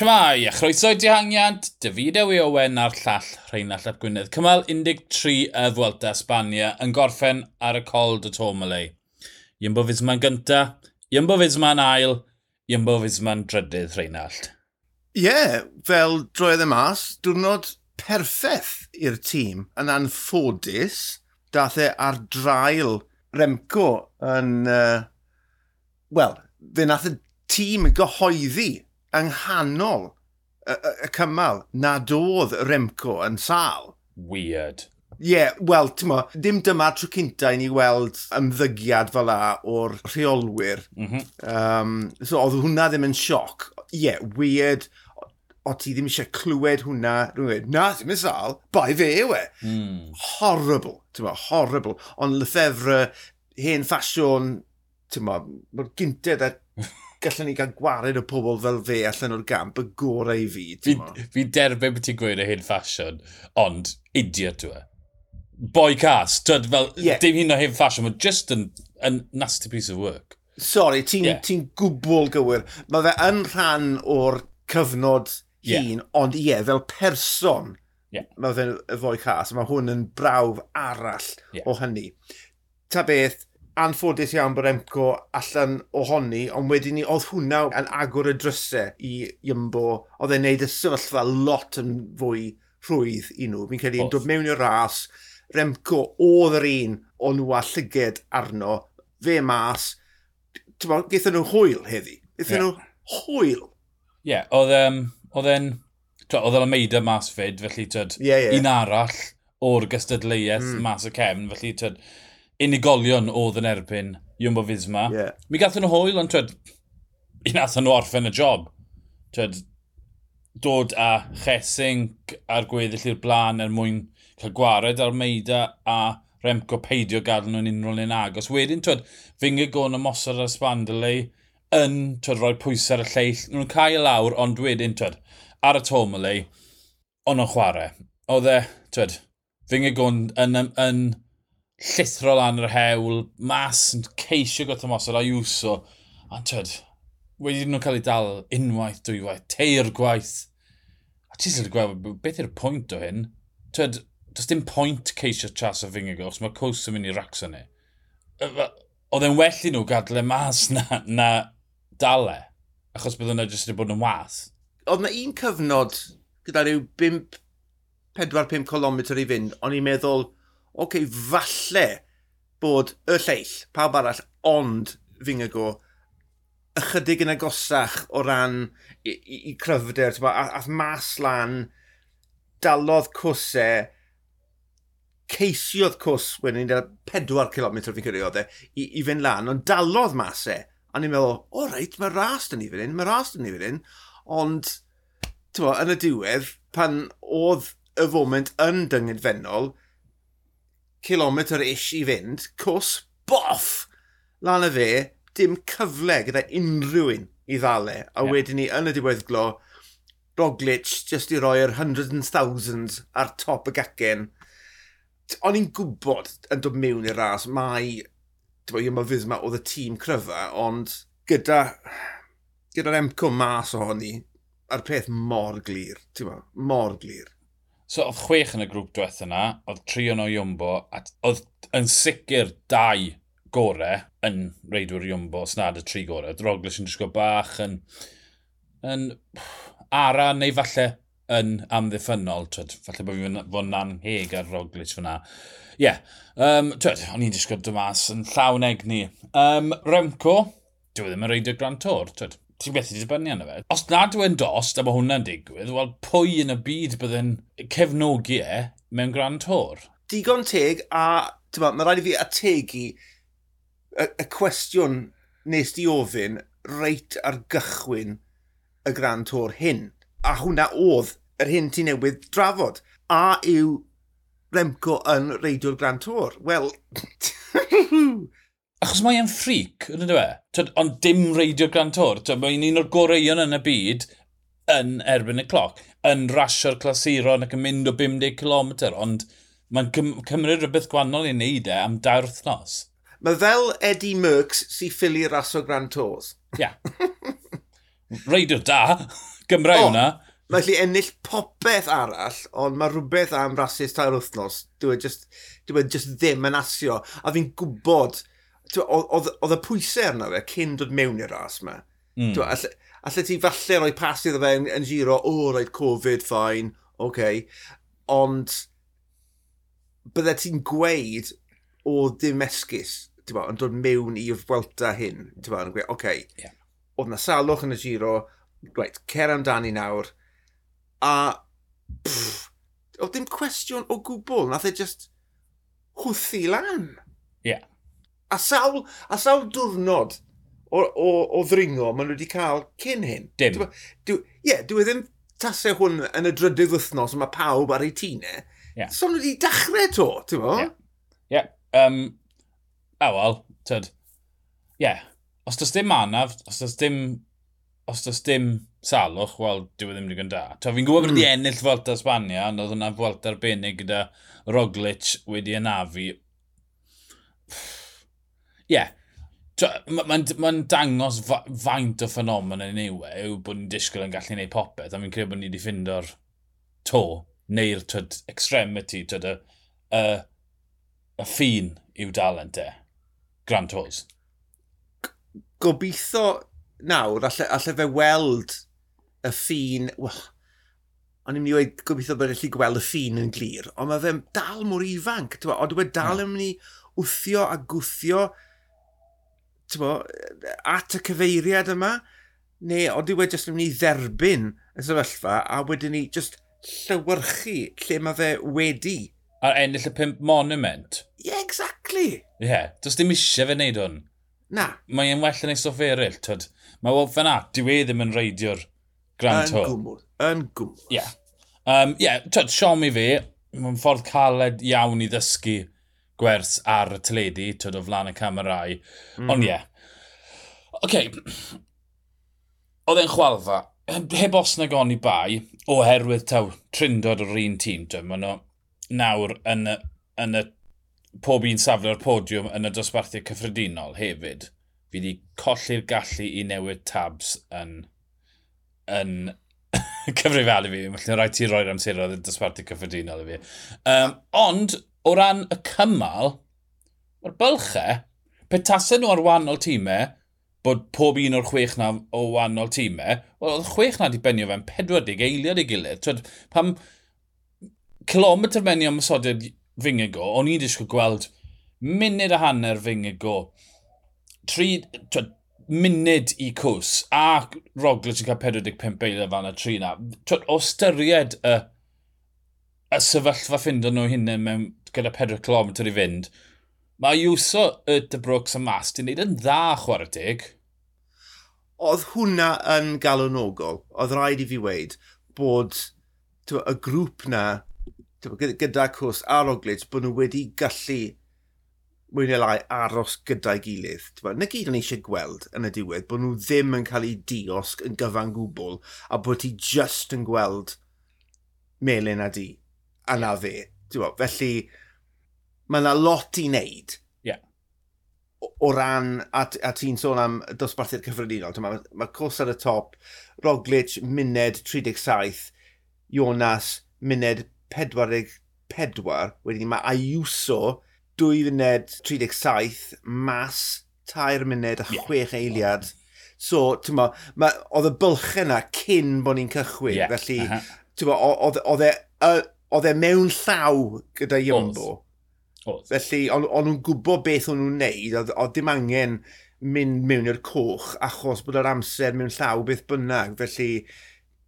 Shmai, a chroeso i dihangiad, David Ewi Owen a'r llall Rheinald Ap Gwynedd. Cymal 13 y Fwelta Espania yn gorffen ar y cold y Tomalei. Iambo Fisma'n gynta, Iambo Fisma'n ail, Iambo Fisma'n drydydd Rheinald. Ie, yeah, fel droedd y mas, diwrnod perffaith i'r tîm yn anffodus. Dath e ar drail Remco yn... Uh, Wel, fe nath y tîm gyhoeddi yng nghanol y, y, y cymal nad oedd Remco yn sal. Weird. Ie, yeah, wel, ti'n mo, dim dyma tro cynta i ni weld ymddygiad fel la o'r rheolwyr. Mm -hmm. um, so, oedd hwnna ddim yn sioc. Ie, yeah, weird. O, ti ddim eisiau clywed hwnna. Rwy'n na, ddim yn sal, bai fe yw e. Mm. Horrible, ti'n mo, horrible. Ond Lefebvre, hen ffasiwn, ti'n mo, mae'r gynted a gallwn ni gael gwared o pobl fel fe allan o'r gamp y gorau i fi. Fi, fi derbyn beth ti'n gweud y hyn ffasiwn, ond idiot yw e. Boi cas, dyd fel, yeah. dim hyn o hyn ffasiwn, mae just yn, yn nasty piece of work. Sorry, ti'n yeah. ti gwbl gywir. Mae fe yn rhan o'r cyfnod hun, yeah. ond ie, yeah, fel person, yeah. mae fe'n y fwy cas. Mae hwn yn brawf arall yeah. o hynny. Ta beth, anffodus iawn bod Emco allan ohoni, ond wedyn ni, oedd hwnna yn agor y drysau i Ymbo, oedd e'n neud y sefyllfa lot yn fwy rhwydd i nhw. Fi'n credu yn dod mewn i'r ras, Remco oedd yr un o'n nhw a llyged arno, fe mas, geithon nhw hwyl heddi. Geithon yeah. nhw hwyl. Ie, yeah, oedd um, e'n... Oedd e'n meida mas fyd, felly tyd, yeah, yeah. un arall o'r gystadleuaeth mm. mas y cefn, felly tyd, unigolion oedd yn erbyn Jumbo Fisma. Yeah. Mi gath nhw hwyl, ond twed, i nath nhw orffen y job. Twed, dod a Chesing a'r gweddill i'r blaen er mwyn cael gwared ar meida a Remco peidio gadw nhw'n unrhyw un agos. Wedyn, twed, finge gôn ymosod ar y yn twed, rhoi pwysau ar y lleill. Nhw'n cael e lawr, ond wedyn, twed, ar y tomolei, ond o'n chwarae. Oedd e, twed, finge gôn yn, yn, yn llithro lan yr hewl, mas yn ceisio gotha ymosod a iwso. Ond tyd, wedi nhw'n cael ei dal unwaith, dwywaith, teir gwaith. A ti'n sy'n gweld, beth yw'r pwynt o hyn? Tyd, does dim pwynt ceisio chas o Fingergo, os mae cws yn mynd i racso ni. Oedd e'n well i nhw gadle mas na, na dale, achos bydd hwnna jyst wedi bod yn wath. Oedd na un cyfnod gyda rhyw 5-4-5 km i fynd, o'n i'n meddwl, okay, falle bod y lleill, pawb arall, ond Fingago, ychydig yn agosach o ran i, i, i cryfder, a, a mas lan, dalodd cwsau, ceisiodd cws wedyn ni'n 4 km fi'n credu oedd e, i, i fynd lan, ond dalodd masau. E, a ni'n meddwl, o reit, mae ras dyn ni fan hyn, mae ras dyn ni fan hyn. Ond, ti'n yn y diwedd, pan oedd y foment yn dyngedfennol, kilometr-ish i fynd, cws boff lan y fe, dim cyfle gyda unrhyw un i ddale. A yeah. wedyn ni, yn y diweddglo, Roglic just i roi'r hundreds and thousands ar top y gacen. O'n i'n gwybod yn dod mewn i'r ras, mae dyma yma fydd yma oedd y tîm cryfa, ond gyda gyda'r emco mas ohoni, a'r peth mor glir, ti'n mor glir. So oedd chwech yn y grŵp diwethaf yna, oedd tri o'n o Iwmbo, a oedd yn sicr dau gore yn reidwyr Iwmbo, os nad y tri gore. Oedd Roglic yn disgo bach, yn, yn ara neu falle yn amddiffynol, Twyd, falle bod fi'n fod yn anheg ar Roglic fyna. Ie, yeah. um, twyd, o'n i'n disgwyl dymas yn llawn egni. Um, Remco, dwi e ddim yn reidio Grand Tour, twyd ti'n gallu dibynnu arno fe. Os nad yw'n dost, a mae hwnna'n digwydd, wel pwy yn y byd byddai'n cefnogi e mewn gran tor? Digon teg, a ma, mae rhaid i fi ategu y, y cwestiwn nes di ofyn reit ar gychwyn y gran tor hyn. A hwnna oedd yr hyn ti newydd drafod. A yw Remco yn reidio'r gran tor? Wel, Achos mae e'n ffric, yn ydy e? ond dim reidio Grand Tour. Mae'n un o'r goreion yn y byd yn erbyn y cloc, yn rasio'r clasuron ac yn mynd o 50 km, ond mae'n cymryd rhywbeth gwannol i wneud e am dair wythnos. Mae fel Eddie Merckx sy'n ffili raso Grand Tours. Ia. Yeah. Reidio da, Gymraeg hwnna. Mae lli ennill popeth arall, ond mae rhywbeth am rasus tair wythnos. Dwi'n e just, dwi e just ddim yn asio. A fi'n gwybod oedd y pwysau arno fe cyn dod mewn i'r ras yma. Mm. Alla ti falle roi pas iddo fe yn, yn giro, o, oh, roed Covid, ffain, oce. Okay. Ond byddai ti'n gweud o ddim esgus yn dod mewn i'r welta hyn. Bo, yn gweud, oce, okay, yeah. oedd na salwch yn y giro, reit, cer amdani nawr, a pff, oedd dim cwestiwn o gwbl, nath e just hwthu lan. Ie. Yeah a sawl, a sawl diwrnod o, o, o ddringo maen nhw wedi cael cyn hyn. Dim. Ie, yeah, dwi ddim tasau hwn yn y drydydd wythnos mae pawb ar ei tînau. Yeah. So nhw wedi dechrau to, ti'n fo? Ie. Yeah. yeah. Um, a wel, tyd, ie, yeah. os does dim anaf, os does dim, os does dim salwch, wel, dyw e ddim digon da. To, fi'n gwybod bod wedi mm. ennill Fwelta Sbania, ond oedd hwnna Fwelta arbennig gyda Roglic wedi anafu, Ie. yeah, mae'n ma, ma dangos fa faint o ffenomen yn ei e, yw bod ni'n disgwyl yn gallu gwneud popeth, a fi'n credu bod ni wedi ffindio'r to, neu'r extremity, twyd, y, y, y ffin i'w dalent e. Grant Hawes. Gobeithio nawr, allai, alle fe weld y ffin... Well, o'n i'n mynd i dweud gobeithio bod allu gweld y ffin yn glir, ond mae fe'n dal mor ifanc, ond dwi'n hmm. dal yn mynd i wthio a gwthio bo, at y cyfeiriad yma, neu oedd wedi jyst yn mynd i dderbyn y sefyllfa a wedyn ni jyst llywyrchu lle mae fe wedi. A ennill y pimp monument. Ie, yeah, exactly. Ie, yeah, does dim eisiau fe wneud hwn. Na. Mae'n well yn ei stoff eraill, tyd. Mae Wolf fan at, diw e ddim yn reidio'r Grand Tour. Yn gwmwl, yn gwmwl. Ie. Yeah. Um, yeah, tyd, siom i fi, mae'n ffordd caled iawn i ddysgu gwers ar y teledu, tyd o flan y camerau. Mm. Ond ie. Yeah. Oce, okay. oedd e'n chwalfa. Heb os na goni bai, oherwydd taw trindod o'r un tîm. Maen nhw nawr yn y, yn y pob un safle o'r podiwm yn y dosbarthiau cyffredinol hefyd. Fi wedi colli'r gallu i newid tabs yn, yn cyfrifalu fi. Felly rhaid ti roi'r amseroedd y dosbarthiau cyffredinol i fi. Um, ond, o ran y cymal, mae'r bylchau, pe tasen nhw ar wahanol tîmau, bod pob un o'r chwech na o wahanol tîmau, wel, oedd chwech na wedi benio fe'n 40 eiliad i gilydd. Twyd, pam kilometr menio am ysodid Fingigo, o'n i'n disgwyl gweld munud a hanner Fingigo, tri, twyd, munud i cws, a Roglic yn cael 45 eiliad fan y tri na. Twyd, o styried y, y sefyllfa ffindo nhw hynny mewn gyda 4 km i fynd. Mae Iwso y De Brooks a Mas di wneud yn dda chwarae dig. Oedd hwnna yn galonogol. Oedd rhaid i fi weid bod tywa, y grŵp na tywa, gyda cwrs a Roglic bod nhw wedi gallu mwy neu lai aros gyda'i gilydd. Tywa, na gyd o'n eisiau gweld yn y diwedd bod nhw ddim yn cael eu diosg yn gyfan gwbl a bod ti just yn gweld melyn a di a na fe. Tywa, felly, mae yna lot i wneud. Yeah. O, o ran, a, a ti'n sôn am dosbarthu'r cyffredinol, mae ma cwrs ar y top, Roglic, muned 37, Jonas, muned 44, wedyn mae Ayuso, 2 funed 37, mas 3 muned a 6 yeah. eiliad. So, ti'n ma, ma oedd y bylch yna cyn bod ni'n cychwyn, yeah. felly, uh -huh. ti'n ma, oedd e mewn llaw gyda Iombo suppose. Felly, o'n nhw'n gwybod beth o'n nhw'n neud, o dim angen mynd mewn i'r coch achos bod yr amser mewn llaw beth bynnag. Felly,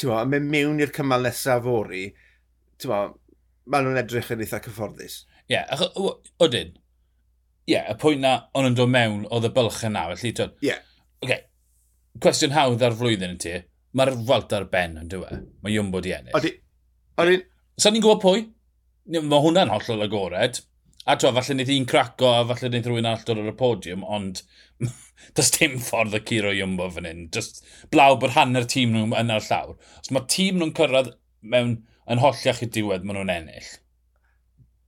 ti'n mynd mewn i'r cymal nesaf fori, ti'n mo, maen nhw'n edrych yn eitha cyfforddus. Ie, yeah, odyn, ie, yeah, y pwynt na o'n nhw'n dod mewn oedd y bylch yna, felly ti'n... Ie. Yeah. Okay. Cwestiwn hawdd ar flwyddyn yn ti, mae'r Walter ar ben yn dweud, mae Jumbo di ennill. Odyn, odyn... Sa'n ni'n gwybod pwy? Mae hwnna'n hollol agored, A to, falle wneud un craco a falle wneud rhywun all dod ar y podiwm, ond does dim ffordd y Ciro Iwmbo fan hyn. Just blaw bod hanner tîm nhw yn ar llawr. Os mae tîm nhw'n cyrraedd mewn yn hollach i diwedd, maen nhw'n ennill.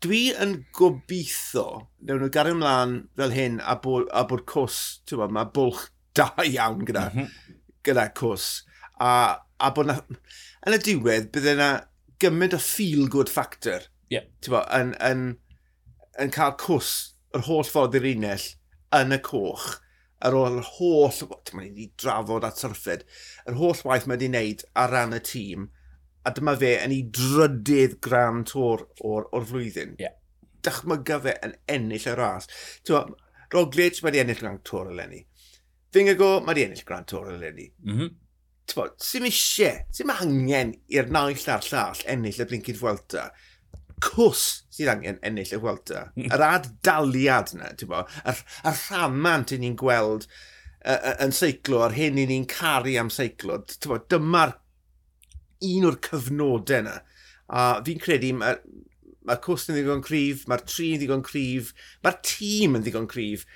Dwi yn gobeithio, newn nhw gario ymlaen fel hyn a bod, a bod cws, ti'n bod, mae bwlch da iawn gyda, mm -hmm. gyda cws. A, a bod na, yn y diwedd, bydde yna gymaint o feel-good factor. Yeah. Ti'n bod, yn, yn, yn cael cws yr holl ffordd i'r unell yn y coch ar ôl yr holl, ti'n mynd i drafod a syrffed, yr holl waith mae wedi wneud ar ran y tîm, a dyma fe yn ei drydydd gran tor o'r, or flwyddyn. Yeah. Dychmyga fe yn ennill y ras. Tewa, Roglic mae wedi ennill gran tor eleni. Fingago mae wedi ennill gran tor eleni. Mm -hmm. Tewa, sy'n eisiau, sy'n angen i'r naill ar llall ennill y blincyd fwelta? cws sydd angen ennill y Welta. Hmm. Yr adaliad yna, ti'n bo, y, y rhamant i ni'n gweld uh, yn seiclo a'r hyn i ni'n caru am seiclo. Bo, dyma'r un o'r cyfnodau yna. A fi'n credu mae'r ma cwst yn ddigon cryf, mae'r tri yn ddigon cryf, mae'r tîm yn ddigon cryf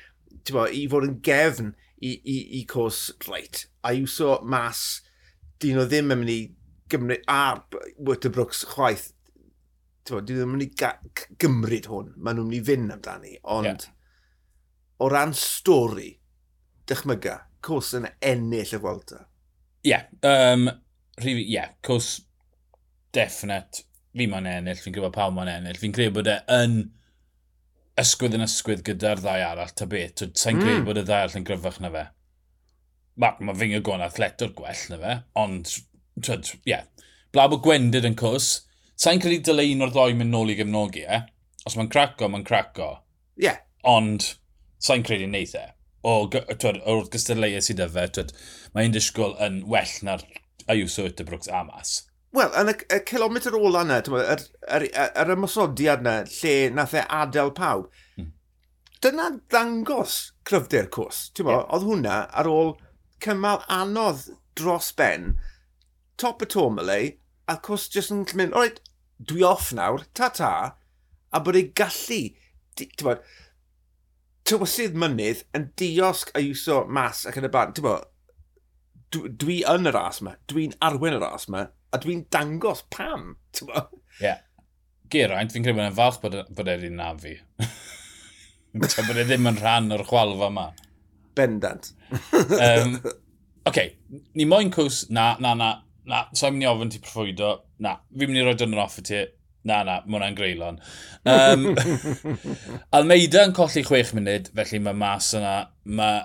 bo, i fod yn gefn i, i, i cws, reit. A iwso mas dyn nhw ddim yn mynd i gymryd ar Wetterbrooks chwaith dwi ddim yn mynd i gymryd hwn, maen nhw'n mynd i fynd amdani, ond yeah. o ran stori, dychmyga, cws yn ennill y Vuelta. Ie, yeah, um, rhif, yeah, cws definite, fi ma'n ennill, fi'n gwybod pawb ma'n ennill, fi'n credu bod e yn ysgwydd yn ysgwydd gyda'r ddau arall, ta beth, sa'n mm. credu bod y ddau arall yn gryfach na fe. Mae ma fi'n gwybod gwn athlet gwell na fe, ond, ie, yeah. blab o gwendid yn cws, Sa'n credu dyle un o'r ddoi mynd nôl i gefnogi, e? Os mae'n craco, mae'n craco. Ie. Yeah. Ond, sa'n credu neith e. O, twyd, o'r gystadleuau sydd fe, twyd, mae un disgwyl yn well na'r Ayuso Ytterbrooks Amas. Wel, yn y, y kilometr ola yna, yr, yr, yr ymosodiad yna, lle nath e adael pawb, hmm. dyna ddangos cryfder cws. Yeah. Oedd hwnna ar ôl cymal anodd dros ben, top y tomolei, a cws jyst yn mynd, oed, dwi off nawr, ta-ta, a bod ei gallu, ti'n bod, tywysydd mynydd yn diosg a iwso mas ac yn y barn. Ti'n bod, dwi, dwi yn y ras yma, dwi'n arwen y ras yma, a dwi'n dangos pam, ti'n bod? Ie. Yeah. Geraint, fi'n credu bod e'n falch bod, e, bod e'n na fi. Ti'n bod e ddim yn rhan o'r chwalfa yma. Bendant. um, Oce, okay. ni moyn cws, na, na, na, na, so i'n mynd i ofyn ti profwydo, na, fi'n mynd i roi dyn off i ti, na, na, mae hwnna'n greulon. Um, Almeida yn colli 6 munud, felly mae mas yna, mae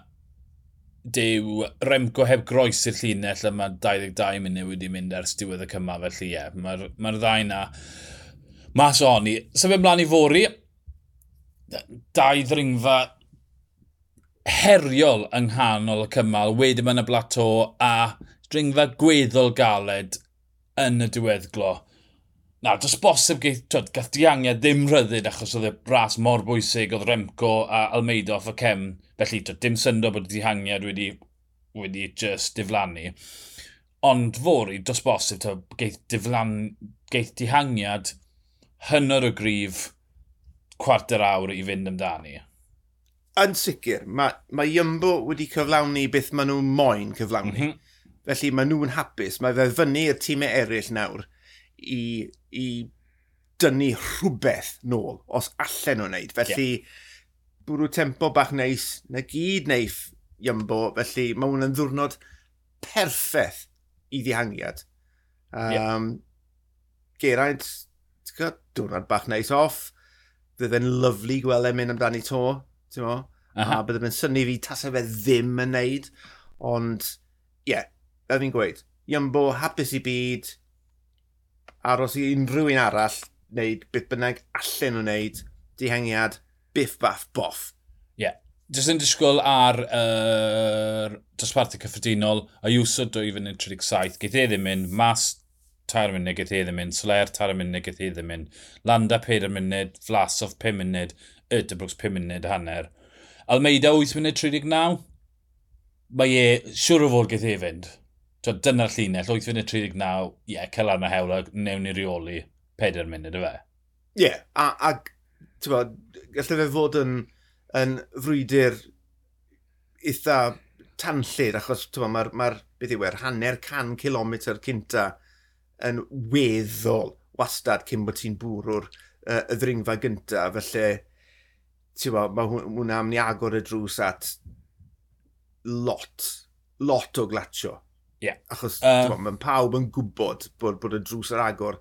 dew Remco heb groes i'r llinell a mae 22 munud wedi mynd ers diwedd y cyma, felly ie, yeah, mae'r mae ddau na mas oni. So fe mlaen i fori, dau ddringfa heriol yng nghanol y cymal, wedyn mae'n y blato a dringfa gweddol galed yn y diweddglo. Na, dros bosib gaeth, twyd, gaeth diangiau ddim rhyddid achos oedd y bras mor bwysig oedd Remco a Almeida off y cem. Felly, twyd, dim syndo bod y dihangiad wedi, wedi just diflannu. Ond fori, dros bosib, twyd, gaeth, diflan, gaeth dihangiad hynod o grif cwarter awr i fynd amdani. Yn sicr, mae, mae Iymbo wedi cyflawni beth maen nhw moyn cyflawni. Mm -hmm Felly mae nhw'n hapus. Mae fe fyny i'r tîmau eraill nawr i, i dynnu rhywbeth nôl, os allan nhw'n wneud. Felly, yeah. bwrw tempo bach neis, na gyd neif Iambo, felly mae hwn yn ddwrnod perffaith i ddihangiad. Um, yeah. Geraint, diwrnod bach neis off, bydde'n lyflu gweld e'n mynd amdani to, ti'n mo? Uh -huh. A bydde'n syni fi tasau fe ddim yn neud, ond, ie, yeah, fel fi'n gweud, Iambo, hapus i byd, aros i unrhyw un arall, wneud beth bynnag allan nhw wneud, dihengiad, biff baff boff. Ie. Yeah. Jyst yn disgwyl ar yr uh, dosbarthu cyffredinol, a iwso 2 funud 37, geith e ddim mynd, mas tair munud gaeth e ddim mynd, Soler tair munud gaeth e ddim mynd, Landa 4 munud, Vlasov 5 munud, Ydybrooks 5 munud hanner. Almeida 8 munud 39, mae e siwr o fod gaeth e fynd dyna'r llinell, 8 funud 39, ie, yeah, cael arna hewla, newn ni reoli, 4 munud y fe. Ie, yeah, a, a tywa, gallai fe fod yn, yn frwydr eitha tanllid, achos mae'r ma, beth yw er, hanner can kilometr cynta yn weddol wastad cyn bod ti'n bwrw'r uh, y ddringfa gynta, felly mae hwnna am ni agor y drws at lot, lot o glatio Yeah. Achos uh, mae pawb yn gwybod bod, bod y drws yr agor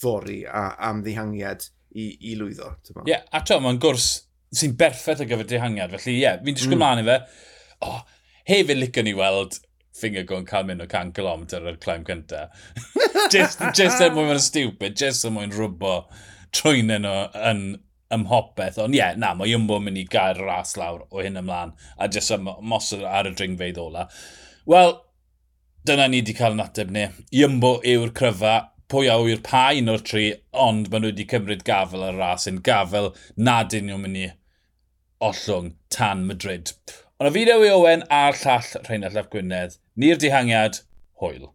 fori a am ddihangiad i, i lwyddo. Ie, yeah, a to, mae'n gwrs sy'n berffaith ar gyfer dehangiad. Felly, ie, yeah, fi'n disgwyl mm. mlaen i fe. Oh, hefyd licen ni weld finger go'n cael mynd o 100 km ar y climb cynta. just, just er mwyn stupid, just er mwyn rwbo trwy'n nhw yn ymhopeth. Ond ie, yeah, na, mae Jumbo mynd i gael ras lawr o hyn ymlaen a just ymosod ar y dringfeidd ola. Wel, dyna ni wedi cael yn ateb ni. Iymbo yw'r cryfa, pwy a yw'r pa un o'r tri, ond maen nhw wedi cymryd gafel ar ras yn gafel nad un nhw'n mynd i ollwng tan Madrid. Ond y fideo i Owen a'r llall Rheinald Laf Gwynedd. Ni'r dihangiad, hwyl.